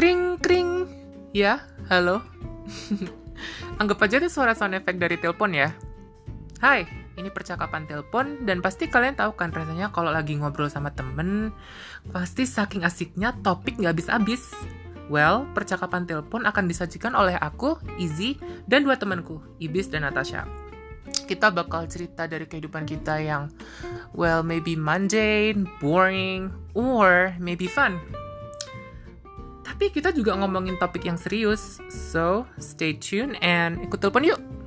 Kring kring. Ya, halo. Anggap aja itu suara sound effect dari telepon ya. Hai, ini percakapan telepon dan pasti kalian tahu kan rasanya kalau lagi ngobrol sama temen, pasti saking asiknya topik nggak habis-habis. Well, percakapan telepon akan disajikan oleh aku, Izzy, dan dua temanku, Ibis dan Natasha. Kita bakal cerita dari kehidupan kita yang, well, maybe mundane, boring, or maybe fun. Tapi kita juga ngomongin topik yang serius, so stay tuned and ikut telepon yuk!